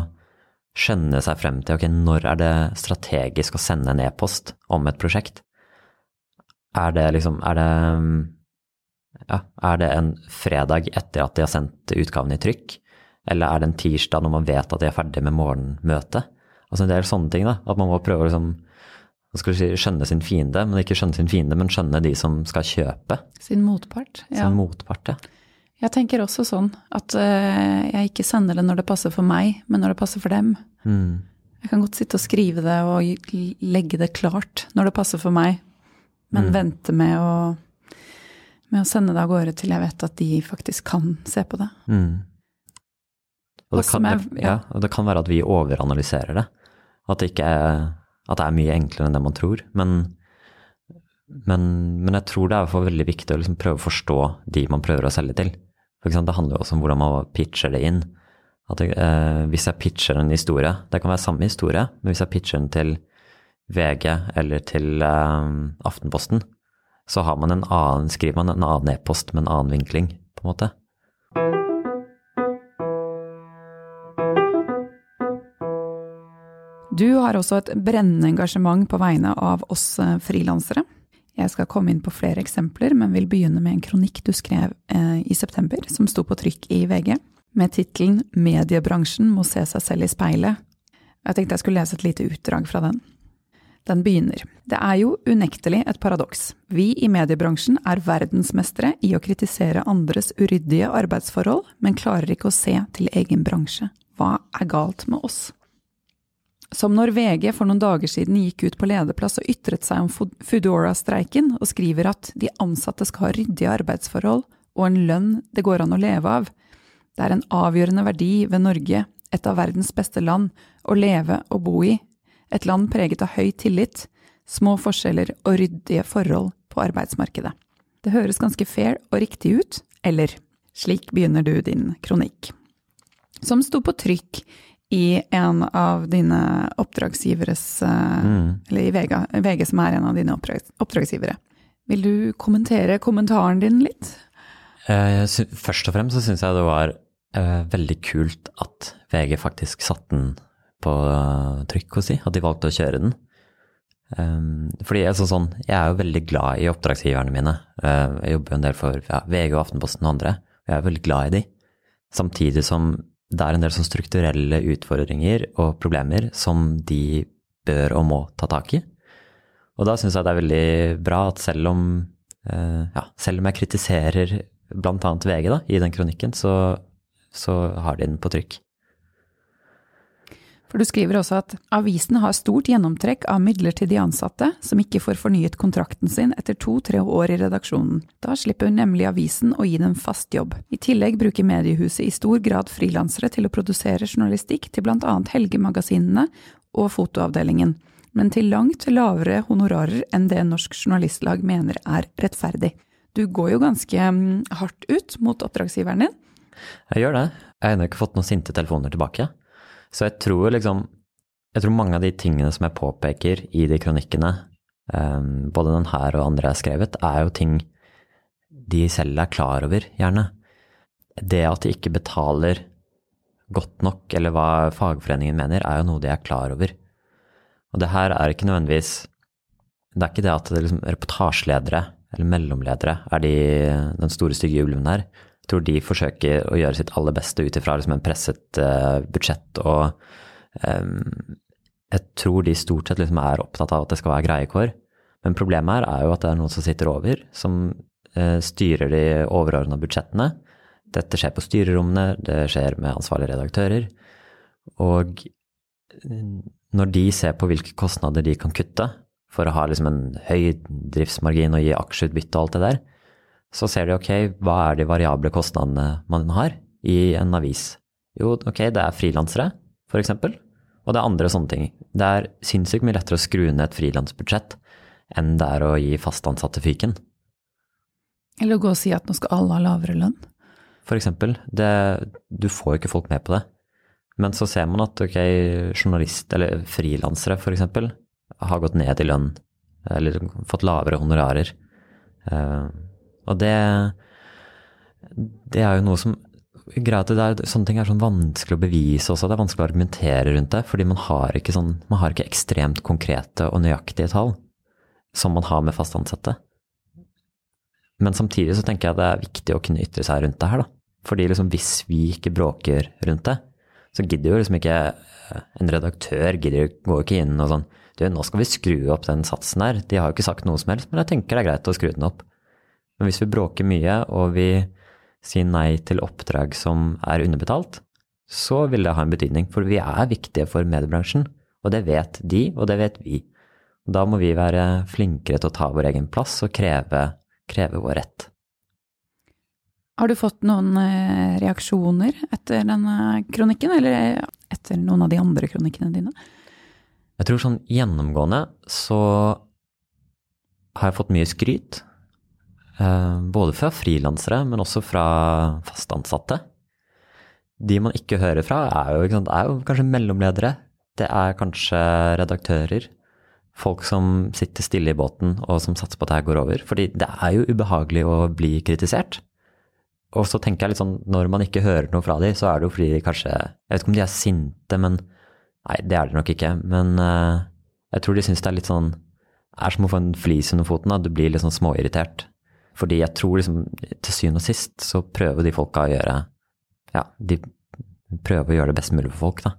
skjønne seg frem til ok, når er det strategisk å sende en e-post om et prosjekt? Er det liksom Er det ja, er det en fredag etter at de har sendt utgaven i trykk? Eller er det en tirsdag når man vet at de er ferdig med morgenmøtet? Altså en del sånne ting, da. At man må prøve å liksom, si, skjønne sin fiende, men ikke skjønne sin fiende, men skjønne de som skal kjøpe. Sin motpart. Ja. Sin motpart, ja. Jeg tenker også sånn at uh, jeg ikke sender det når det passer for meg, men når det passer for dem. Mm. Jeg kan godt sitte og skrive det og legge det klart når det passer for meg, men mm. vente med å, med å, sende det av gårde til jeg vet at de faktisk kan se på det. Mm. Og, det kan, er, ja. Ja, det kan være at vi overanalyserer det. At det, er, at det er mye enklere enn det man tror. Men, men, men jeg tror det er veldig viktig å liksom prøve å forstå de man prøver å selge til. For eksempel, det handler jo også om hvordan man pitcher det inn. At jeg, eh, hvis jeg pitcher en historie, det kan være samme historie, men hvis jeg pitcher den til VG eller til eh, Aftenposten, så har man en annen, skriver man en annen e-post med en annen vinkling, på en måte. Du har også et brennende engasjement på vegne av oss eh, frilansere. Jeg skal komme inn på flere eksempler, men vil begynne med en kronikk du skrev eh, i september, som sto på trykk i VG, med tittelen 'Mediebransjen må se seg selv i speilet'. Jeg tenkte jeg skulle lese et lite utdrag fra den. Den begynner. Det er jo unektelig et paradoks. Vi i mediebransjen er verdensmestere i å kritisere andres uryddige arbeidsforhold, men klarer ikke å se til egen bransje. Hva er galt med oss? Som når VG for noen dager siden gikk ut på lederplass og ytret seg om Foodora-streiken, og skriver at de ansatte skal ha ryddige arbeidsforhold og en lønn det går an å leve av. Det er en avgjørende verdi ved Norge, et av verdens beste land, å leve og bo i, et land preget av høy tillit, små forskjeller og ryddige forhold på arbeidsmarkedet. Det høres ganske fair og riktig ut, eller slik begynner du din kronikk. Som sto på trykk i en av dine oppdragsgiveres mm. Eller i VG, VG, som er en av dine oppdragsgivere. Vil du kommentere kommentaren din litt? Eh, først og fremst så syns jeg det var eh, veldig kult at VG faktisk satte den på eh, trykk, hos si. At de valgte å kjøre den. Um, fordi jeg, så sånn, jeg er jo veldig glad i oppdragsgiverne mine. Jeg jobber jo en del for ja, VG og Aftenposten og andre. Jeg er veldig glad i de. Samtidig som det er en del sånn strukturelle utfordringer og problemer som de bør og må ta tak i. Og da syns jeg det er veldig bra at selv om, uh, ja, selv om jeg kritiserer bl.a. VG da, i den kronikken, så, så har de den på trykk. For du skriver også at avisen har stort gjennomtrekk av midlertidige ansatte som ikke får fornyet kontrakten sin etter to–tre år i redaksjonen. Da slipper nemlig avisen å gi dem fast jobb. I tillegg bruker mediehuset i stor grad frilansere til å produsere journalistikk til blant annet helgemagasinene og fotoavdelingen, men til langt lavere honorarer enn det Norsk Journalistlag mener er rettferdig. Du går jo ganske mm, hardt ut mot oppdragsgiveren din. Jeg gjør det. Jeg har ennå ikke fått noen sinte telefoner tilbake. Så jeg tror liksom Jeg tror mange av de tingene som jeg påpeker i de kronikkene, um, både den her og andre jeg har skrevet, er jo ting de selv er klar over, gjerne. Det at de ikke betaler godt nok, eller hva fagforeningen mener, er jo noe de er klar over. Og det her er ikke nødvendigvis Det er ikke det at det liksom, reportasjeledere eller mellomledere er de, den store stygge ulven her. Jeg tror de forsøker å gjøre sitt aller beste ut ifra liksom en presset uh, budsjett. Og um, jeg tror de stort sett liksom er opptatt av at det skal være greie kår. Men problemet her er jo at det er noen som sitter over, som uh, styrer de overordna budsjettene. Dette skjer på styrerommene, det skjer med ansvarlige redaktører. Og når de ser på hvilke kostnader de kan kutte for å ha liksom en høy driftsmargin og gi aksjeutbytte og alt det der, så ser de ok, hva er de variable kostnadene man har i en avis? Jo, ok, det er frilansere, f.eks., og det er andre sånne ting. Det er sinnssykt mye lettere å skru ned et frilansbudsjett enn det er å gi fast ansatte fyken. Eller å gå og si at nå skal alle ha lavere lønn? For eksempel. Det, du får jo ikke folk med på det. Men så ser man at ok, journalist, eller frilansere f.eks., har gått ned i lønn, eller fått lavere honorarer. Uh, og det, det er jo noe som Greit, det er, sånne ting er sånn vanskelig å bevise også, det er vanskelig å argumentere rundt det, fordi man har ikke, sånn, man har ikke ekstremt konkrete og nøyaktige tall som man har med fast ansatte. Men samtidig så tenker jeg det er viktig å kunne ytre seg rundt det her, da. Fordi liksom hvis vi ikke bråker rundt det, så gidder jo liksom ikke En redaktør gidder går ikke inn og sånn Du, nå skal vi skru opp den satsen her. De har jo ikke sagt noe som helst, men jeg tenker det er greit å skru den opp. Men hvis vi bråker mye, og vi sier nei til oppdrag som er underbetalt, så vil det ha en betydning. For vi er viktige for mediebransjen, og det vet de, og det vet vi. Da må vi være flinkere til å ta vår egen plass og kreve, kreve vår rett. Har du fått noen eh, reaksjoner etter denne kronikken, eller etter noen av de andre kronikkene dine? Jeg tror sånn gjennomgående så har jeg fått mye skryt både fra frilansere, men også fra fast ansatte. De man ikke hører fra, er jo, sant, er jo, kanskje mellomledere. Det er kanskje redaktører. Folk som sitter stille i båten og som satser på at det her går over. Fordi det er jo ubehagelig å bli kritisert. Og så tenker jeg litt sånn, når man ikke hører noe fra dem, så er det jo fordi de kanskje Jeg vet ikke om de er sinte, men Nei, det er de nok ikke. Men uh, jeg tror de syns det er litt sånn er som å få en flis under foten. Da. Du blir litt sånn småirritert. Fordi jeg tror liksom til syvende og sist så prøver de folka å gjøre Ja, de prøver å gjøre det best mulig for folk, da.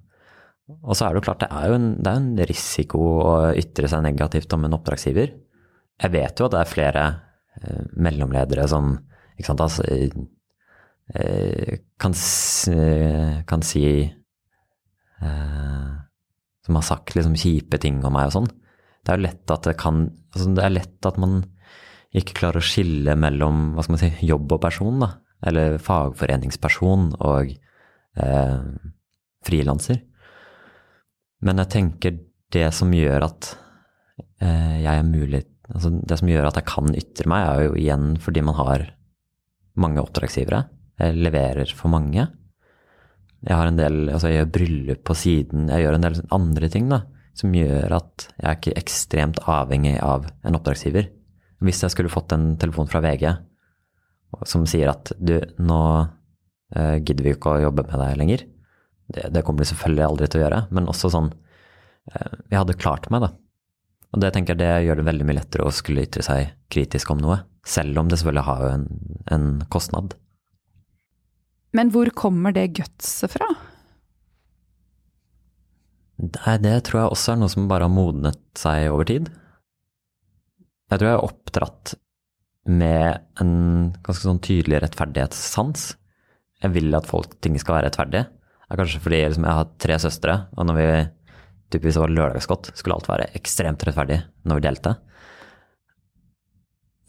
Og så er det jo klart, det er jo en, det er en risiko å ytre seg negativt om en oppdragsgiver. Jeg vet jo at det er flere eh, mellomledere som ikke sant, altså, eh, kan, kan, si eh, Som har sagt liksom kjipe ting om meg og sånn. Det er jo lett at det kan altså, Det er lett at man ikke klarer å skille mellom hva skal man si, jobb og person, da. Eller fagforeningsperson og eh, frilanser. Men jeg tenker det som gjør at eh, jeg er mulig altså Det som gjør at jeg kan ytre meg, er jo igjen fordi man har mange oppdragsgivere. Jeg leverer for mange. Jeg har en del Altså, jeg gjør bryllup på siden. Jeg gjør en del andre ting, da, som gjør at jeg er ikke ekstremt avhengig av en oppdragsgiver. Hvis jeg skulle fått en telefon fra VG som sier at du, nå uh, gidder vi ikke å jobbe med deg lenger, det, det, kommer de selvfølgelig aldri til å gjøre, men også sånn eh, Jeg hadde klart meg, da. Og det tenker jeg det gjør det veldig mye lettere å skulle ytre seg kritisk om noe, selv om det selvfølgelig har en, en kostnad. Men hvor kommer det gutset fra? Det, det tror jeg også er noe som bare har modnet seg over tid. Jeg tror jeg er oppdratt med en ganske sånn tydelig rettferdighetssans. Jeg vil at folk, ting skal være rettferdig. Det er kanskje fordi liksom, jeg har tre søstre, og når vi typisk var lørdagsgodt, skulle alt være ekstremt rettferdig når vi delte.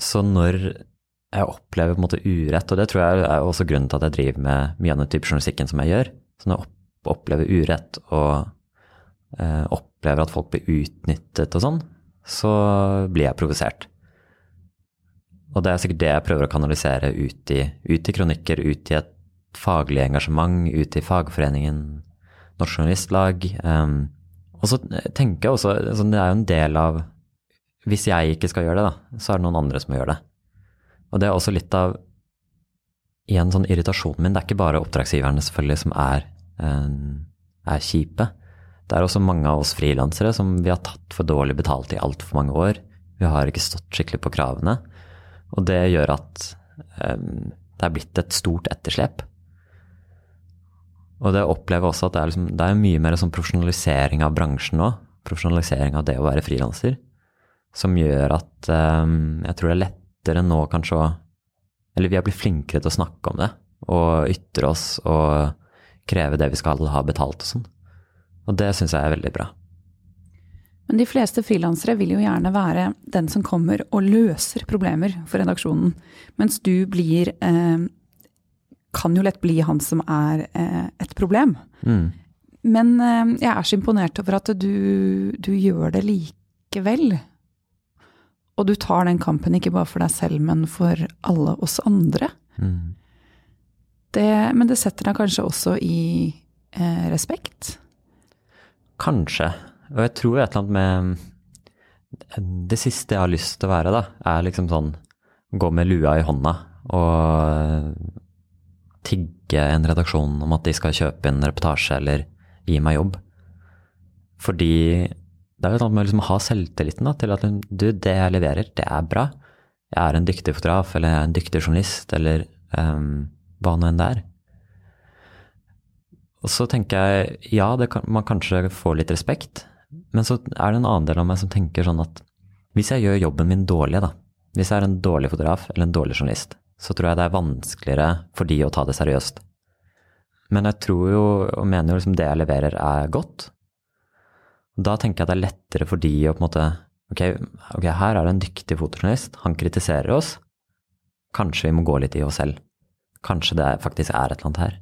Så når jeg opplever på en måte urett, og det tror jeg er også grunnen til at jeg driver med mye av den type journalistikken som jeg gjør, så når jeg opplever urett og eh, opplever at folk blir utnyttet og sånn, så blir jeg provosert. Og det er sikkert det jeg prøver å kanalisere ut i, ut i kronikker, ut i et faglig engasjement ut i fagforeningen, Norsk Journalistlag. Um, og så tenker jeg også, altså det er jo en del av Hvis jeg ikke skal gjøre det, da, så er det noen andre som må gjøre det. Og det er også litt av igjen sånn irritasjonen min. Det er ikke bare oppdragsgiverne selvfølgelig som er, um, er kjipe. Det er også mange av oss frilansere som vi har tatt for dårlig betalt i altfor mange år. Vi har ikke stått skikkelig på kravene. Og det gjør at um, det er blitt et stort etterslep. Og det opplever også at det er, liksom, det er mye mer sånn profesjonalisering av bransjen nå. Profesjonalisering av det å være frilanser. Som gjør at um, jeg tror det er lettere nå kanskje å Eller vi har blitt flinkere til å snakke om det. Og ytre oss og kreve det vi skal ha betalt og sånn. Og det syns jeg er veldig bra. Men de fleste frilansere vil jo gjerne være den som kommer og løser problemer for redaksjonen. Mens du blir eh, kan jo lett bli han som er eh, et problem. Mm. Men eh, jeg er så imponert over at du, du, gjør det likevel. Og du tar den kampen ikke bare for deg selv, men for alle oss andre. Mm. Det, men det setter deg kanskje også i eh, respekt? Kanskje. Og jeg tror et eller annet med Det siste jeg har lyst til å være, da, er liksom sånn gå med lua i hånda og tigge en redaksjon om at de skal kjøpe en reportasje eller gi meg jobb. Fordi det er jo noe med liksom å ha selvtilliten da, til at du, det jeg leverer, det er bra. Jeg er en dyktig fotograf, eller jeg er en dyktig journalist, eller um, hva nå enn det er. Og så tenker jeg ja, kan, man kanskje får litt respekt, men så er det en annen del av meg som tenker sånn at hvis jeg gjør jobben min dårlig, da, hvis jeg er en dårlig fotograf eller en dårlig journalist, så tror jeg det er vanskeligere for de å ta det seriøst. Men jeg tror jo, og mener jo liksom det jeg leverer er godt. Da tenker jeg det er lettere for de å på en måte ok, okay her er det en dyktig fotojournalist, han kritiserer oss. Kanskje vi må gå litt i oss selv. Kanskje det faktisk er et eller annet her.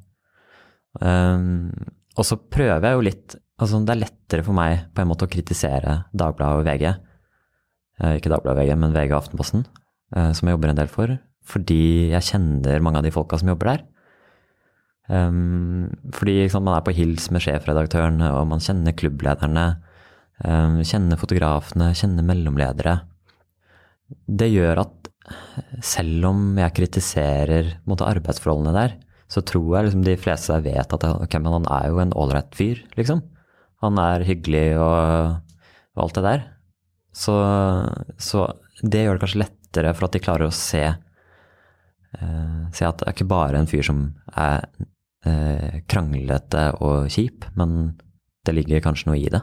Um, og så prøver jeg jo litt Altså, det er lettere for meg på en måte å kritisere Dagbladet og VG. Eh, ikke Dagbladet og VG, men VG og Aftenposten, eh, som jeg jobber en del for fordi jeg kjenner mange av de folka som jobber der. Um, fordi liksom, man er på hils med sjefredaktørene, og man kjenner klubblederne. Um, kjenner fotografene, kjenner mellomledere. Det gjør at selv om jeg kritiserer måte, arbeidsforholdene der, så tror jeg liksom, de fleste vet at okay, han er jo en ålreit fyr, liksom. Han er hyggelig og, og alt det der. Så, så, det gjør det kanskje lettere for at de klarer å se eh, se at det er ikke bare en fyr som er eh, kranglete og kjip, men det ligger kanskje noe i det.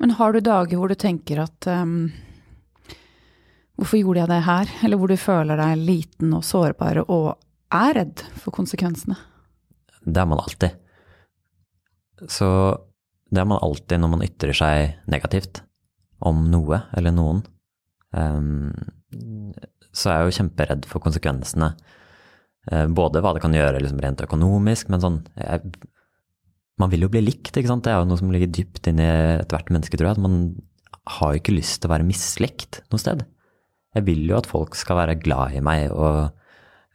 Men har du dager hvor du tenker at um, Hvorfor gjorde jeg det her? Eller hvor du føler deg liten og sårbar og er redd for konsekvensene? Det er man alltid. Så det er man alltid når man ytrer seg negativt om noe eller noen. Um, så er jeg jo kjemperedd for konsekvensene. Uh, både hva det kan gjøre liksom rent økonomisk, men sånn jeg, Man vil jo bli likt, ikke sant. Det er jo noe som ligger dypt inni ethvert menneske, tror jeg. At man har jo ikke lyst til å være mislikt noe sted. Jeg vil jo at folk skal være glad i meg og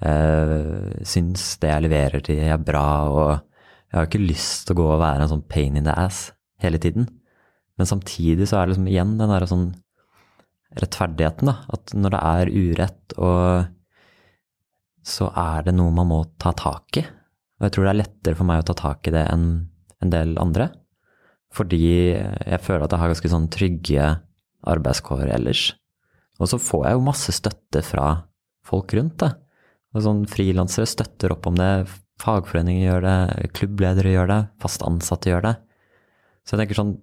uh, synes det jeg leverer til er bra, og jeg har ikke lyst til å gå og være en sånn pain in the ass hele tiden. Men samtidig så er det liksom igjen den derre sånn rettferdigheten, da. At når det er urett, og så er det noe man må ta tak i. Og jeg tror det er lettere for meg å ta tak i det enn en del andre. Fordi jeg føler at jeg har ganske sånn trygge arbeidskår ellers. Og så får jeg jo masse støtte fra folk rundt, da. Sånn frilansere støtter opp om det, fagforeninger gjør det, klubbledere gjør det, fast ansatte gjør det. Så jeg tenker sånn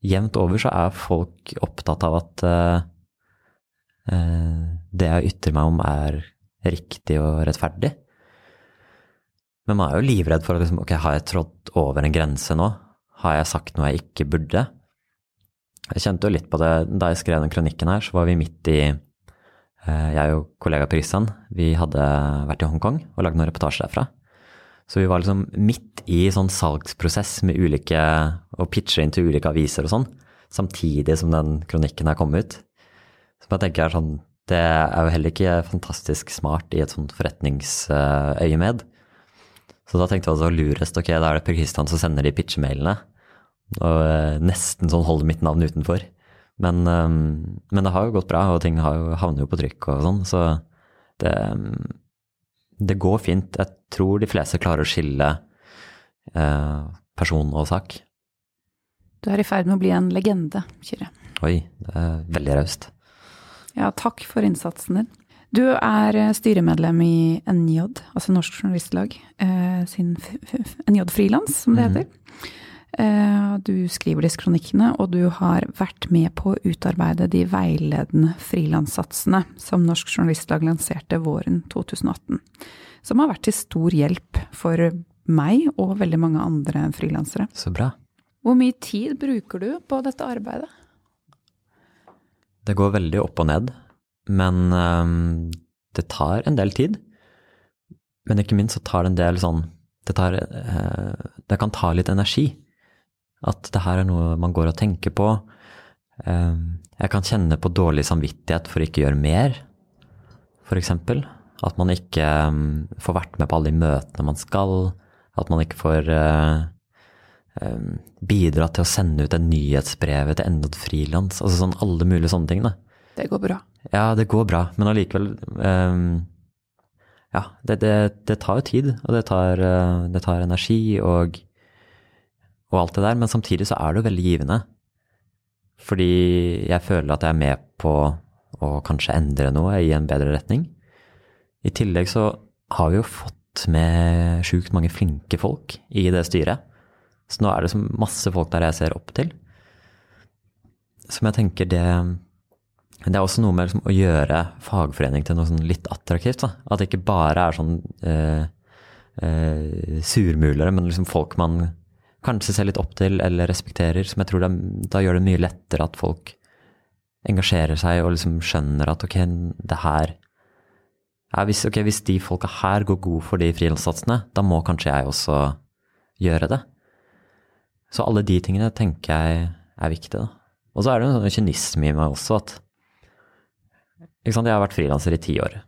Jevnt over så er folk opptatt av at uh, det jeg ytrer meg om, er riktig og rettferdig. Men man er jo livredd for at liksom, ok, har jeg trådt over en grense nå? Har jeg sagt noe jeg ikke burde? Jeg kjente jo litt på det da jeg skrev den kronikken her, så var vi midt i Jeg og kollega Kristian, vi hadde vært i Hongkong og lagd noen reportasjer derfra. Så vi var liksom midt i sånn salgsprosess med ulike Og pitche inn til ulike aviser og sånn, samtidig som den kronikken her kom ut. Så jeg tenker sånn Det er jo heller ikke fantastisk smart i et sånt forretningsøyemed. Så da tenkte jeg altså lurest, ok, da er det Per Kristian som sender de pitchemailene og eh, nesten sånn holder mitt navn utenfor. Men, um, men, det har jo gått bra, og ting har jo, havner jo på trykk og sånn, så det, det, går fint. Jeg tror de fleste klarer å skille eh, person og sak. Du er i ferd med å bli en legende, Kyrre. Oi, det er veldig raust. Ja, takk for innsatsen din. Du er styremedlem i NJ, altså Norsk Journalistlag, sin NJ Frilans, som det mhm. heter. Mm. Eh, du skriver disse kronikkene, og du har vært med på å utarbeide de veiledende frilanssatsene som Norsk Journalistlag lanserte våren 2018. Som har vært til stor hjelp for meg og veldig mange andre frilansere. Så bra. Hvor mye tid bruker du på dette arbeidet? Det går veldig opp og ned, men um, det tar en del tid. Men ikke minst så tar det en del sånn det, tar, uh, det kan ta litt energi. At det her er noe man går og tenker på. Ehm, jeg kan kjenne på dårlig samvittighet for ikke å gjøre mer, f.eks. At man ikke ehm, får vært med på alle de møtene man skal. At man ikke får eh, ehm, bidra til å sende ut en nyhetsbrev til enda et frilans. Altså sånn alle mulige sånne ting. Da. Det går bra. Ja, det går bra. Men allikevel Ja, det, det, det, tar jo tid, og det tar, eh, det tar energi. og og alt det der, men samtidig så er det jo veldig givende. Fordi jeg føler at jeg er med på å kanskje endre noe i en bedre retning. I tillegg så har vi jo fått med sjukt mange flinke folk i det styret. Så nå er det så masse folk der jeg ser opp til. Som jeg tenker det Det er også noe med liksom å gjøre fagforening til noe sånn litt attraktivt. Da. At det ikke bare er sånn eh, eh, surmulere, men liksom folk man kanskje ser litt opp til eller respekterer, som jeg tror det, da gjør det mye lettere at folk engasjerer seg og liksom skjønner at ok, det her ja, hvis, okay, hvis de folka her går god for de frilanssatsene, da må kanskje jeg også gjøre det. Så alle de tingene tenker jeg er viktige. Da. Og så er det en sånn kynisme i meg også at sant, Jeg har vært frilanser i ti år,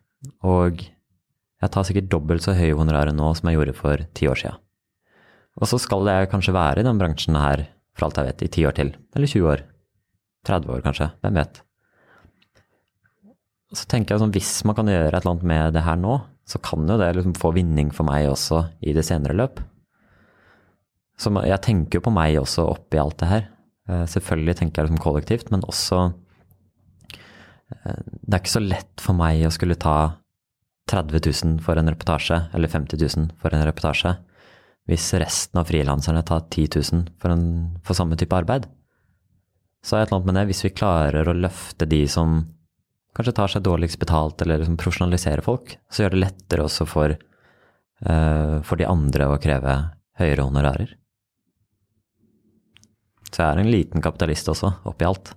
og jeg tar sikkert dobbelt så høye honorarer nå som jeg gjorde for ti år sia. Og så skal jeg kanskje være i den bransjen her, for alt jeg vet, i ti år til. Eller 20 år. 30 år, kanskje. Hvem vet. Så tenker jeg sånn, hvis man kan gjøre et eller annet med det her nå, så kan jo det liksom få vinning for meg også i det senere løp. Så jeg tenker jo på meg også oppi alt det her. Eh, selvfølgelig tenker jeg liksom kollektivt, men også eh, Det er ikke så lett for meg å skulle ta 30 000 for en reportasje, eller 50 000 for en reportasje hvis resten av frilanserne tar 10 000 for, en, for samme type arbeid. Så er det et eller annet med det, hvis vi klarer å løfte de som kanskje tar seg dårligst betalt, eller liksom profesjonaliserer folk, så gjør det lettere også for, uh, for de andre å kreve høyere honorarer. Så jeg er en liten kapitalist også, oppi alt.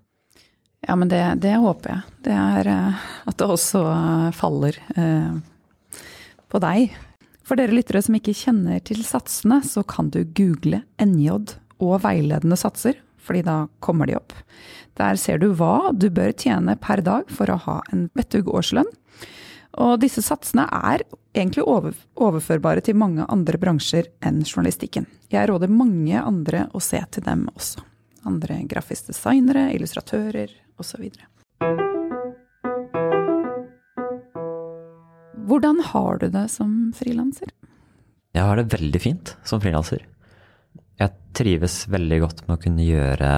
Ja, men det, det håper jeg. Det er uh, at det også uh, faller på deg. For dere lyttere som ikke kjenner til satsene, så kan du google NJ og veiledende satser fordi da kommer de opp. Der ser du hva du bør tjene per dag for å ha en vettug årslønn. Og disse satsene er egentlig over, overførbare til mange andre bransjer enn journalistikken. Jeg råder mange andre å se til dem også. Andre grafiske designere, illustratører osv. Hvordan har du det som frilanser? Jeg har det veldig fint som frilanser jeg trives veldig godt med å kunne gjøre,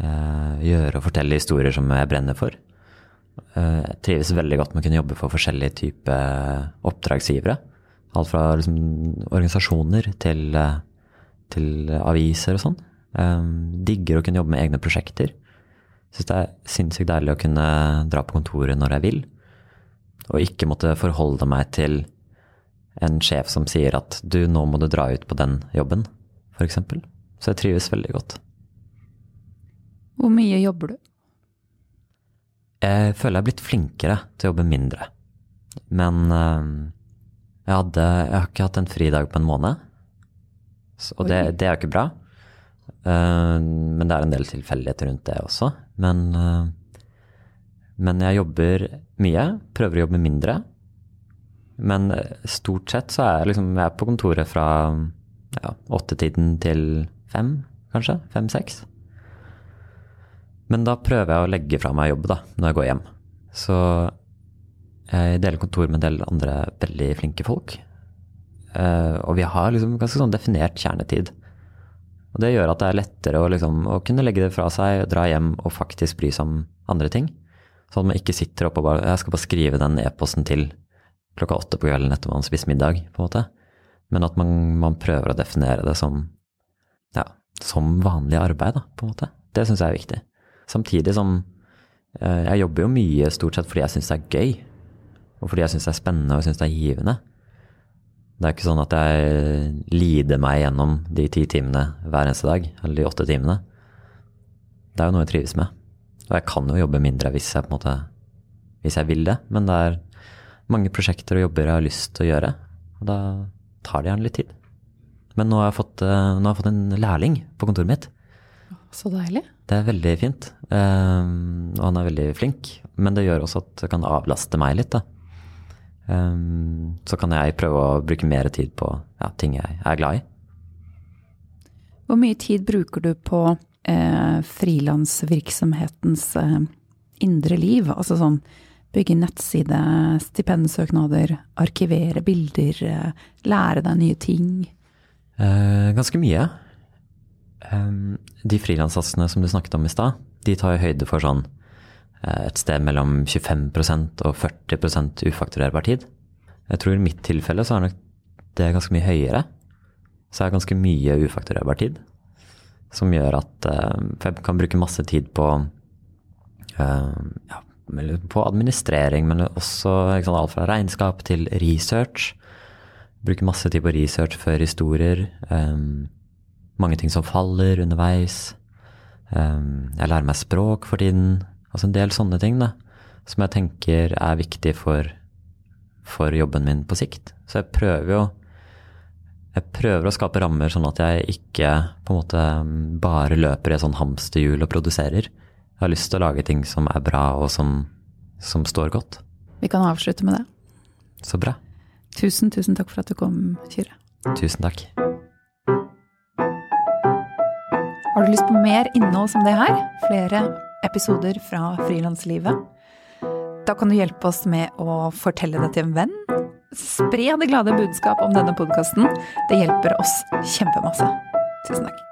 uh, gjøre og fortelle historier som jeg brenner for. Uh, jeg trives veldig godt med å kunne jobbe for forskjellige typer oppdragsgivere. Alt fra liksom, organisasjoner til, til, aviser og sånn. digger å kunne jobbe med egne prosjekter. Syns det er sinnssykt deilig å kunne dra på kontoret når jeg vil. Og ikke måtte forholde meg til en sjef som sier at du, nå må du dra ut på den jobben f.eks. Så jeg trives veldig godt. Hvor mye jobber du? Jeg føler jeg er blitt flinkere til å jobbe mindre. Men uh, jeg, hadde, jeg, har ikke hatt en fridag på en måned. Og det, det, er jo ikke bra. Uh, men det er en del tilfeldigheter rundt det også. Men, uh, men jeg jobber mye. Prøver å jobbe mindre. Men stort sett så er jeg, liksom, jeg er på kontoret fra ja, åttetiden til fem, kanskje. Fem-seks. Men da prøver jeg å legge fra meg jobb da, når jeg går hjem. Så jeg deler kontor med en del andre veldig flinke folk. Uh, og vi har liksom ganske sånn definert kjernetid. Og det gjør at det er lettere å, liksom, å kunne legge det fra seg, dra hjem og faktisk bry seg om andre ting. Sånn at man ikke sitter oppe og bare Jeg skal bare skrive den e-posten til klokka åtte på kvelden etter man har spist middag, på en måte. Men at man, man prøver å definere det som, ja, som vanlig arbeid, da, på en måte. Det syns jeg er viktig. Samtidig som eh, jeg jobber jo mye stort sett fordi jeg syns det er gøy. Og fordi jeg syns det er spennende og syns det er givende. Det er ikke sånn at jeg lider meg gjennom de ti timene hver eneste dag, eller de åtte timene. Det er jo noe jeg trives med. Og jeg kan jo jobbe mindre hvis jeg måte hvis jeg vil det, men det er mange prosjekter og jobber jeg har lyst til å gjøre. Og da tar det gjerne litt tid. Men nå har jeg fått, eh, har jeg fått en lærling på kontoret mitt. Så deilig. Det er veldig fint. Um, og han er veldig flink. Men det gjør også at det kan avlaste meg litt. Um, så kan jeg prøve å bruke mer tid på ja, ting jeg er glad i. Hvor mye tid bruker du på eh, frilansvirksomhetens eh, indre liv? Altså sånn Bygge nettside, stipendsøknader, arkivere bilder, eh, lære deg nye ting? Eh, ganske mye. Um, de frilanssatsene som du snakket om i stad, de tar jo høyde for sånn eh, et sted mellom 25% og 40 ufakturerbar tid. Jeg tror i mitt tilfelle så er nok det ganske mye høyere. Så er det ganske mye ufakturerbar tid. Som gjør at uh, jeg kan bruke masse tid på uh, ja, på administrering, men også sant, alt fra regnskap til research. Bruker masse tid på research før historier. Um, mange ting som faller underveis. Um, jeg lærer meg språk for tiden. Altså en del sånne ting da, som jeg tenker er viktig for, for jobben min på sikt. Så jeg prøver jo jeg prøver å skape rammer sånn at jeg ikke på en måte bare løper i et sånn hamsterhjul og produserer. Jeg har lyst til å lage ting som er bra, og som, som står godt. Vi kan avslutte med det. Så bra. Tusen, tusen takk for at du kom, Kyrre. Tusen takk. Har du lyst på mer innhold som det her? Flere episoder fra frilanslivet? Da kan du hjelpe oss med å fortelle det til en venn. Spre det glade budskap om denne podkasten. Det hjelper oss kjempemasse. Tusen takk.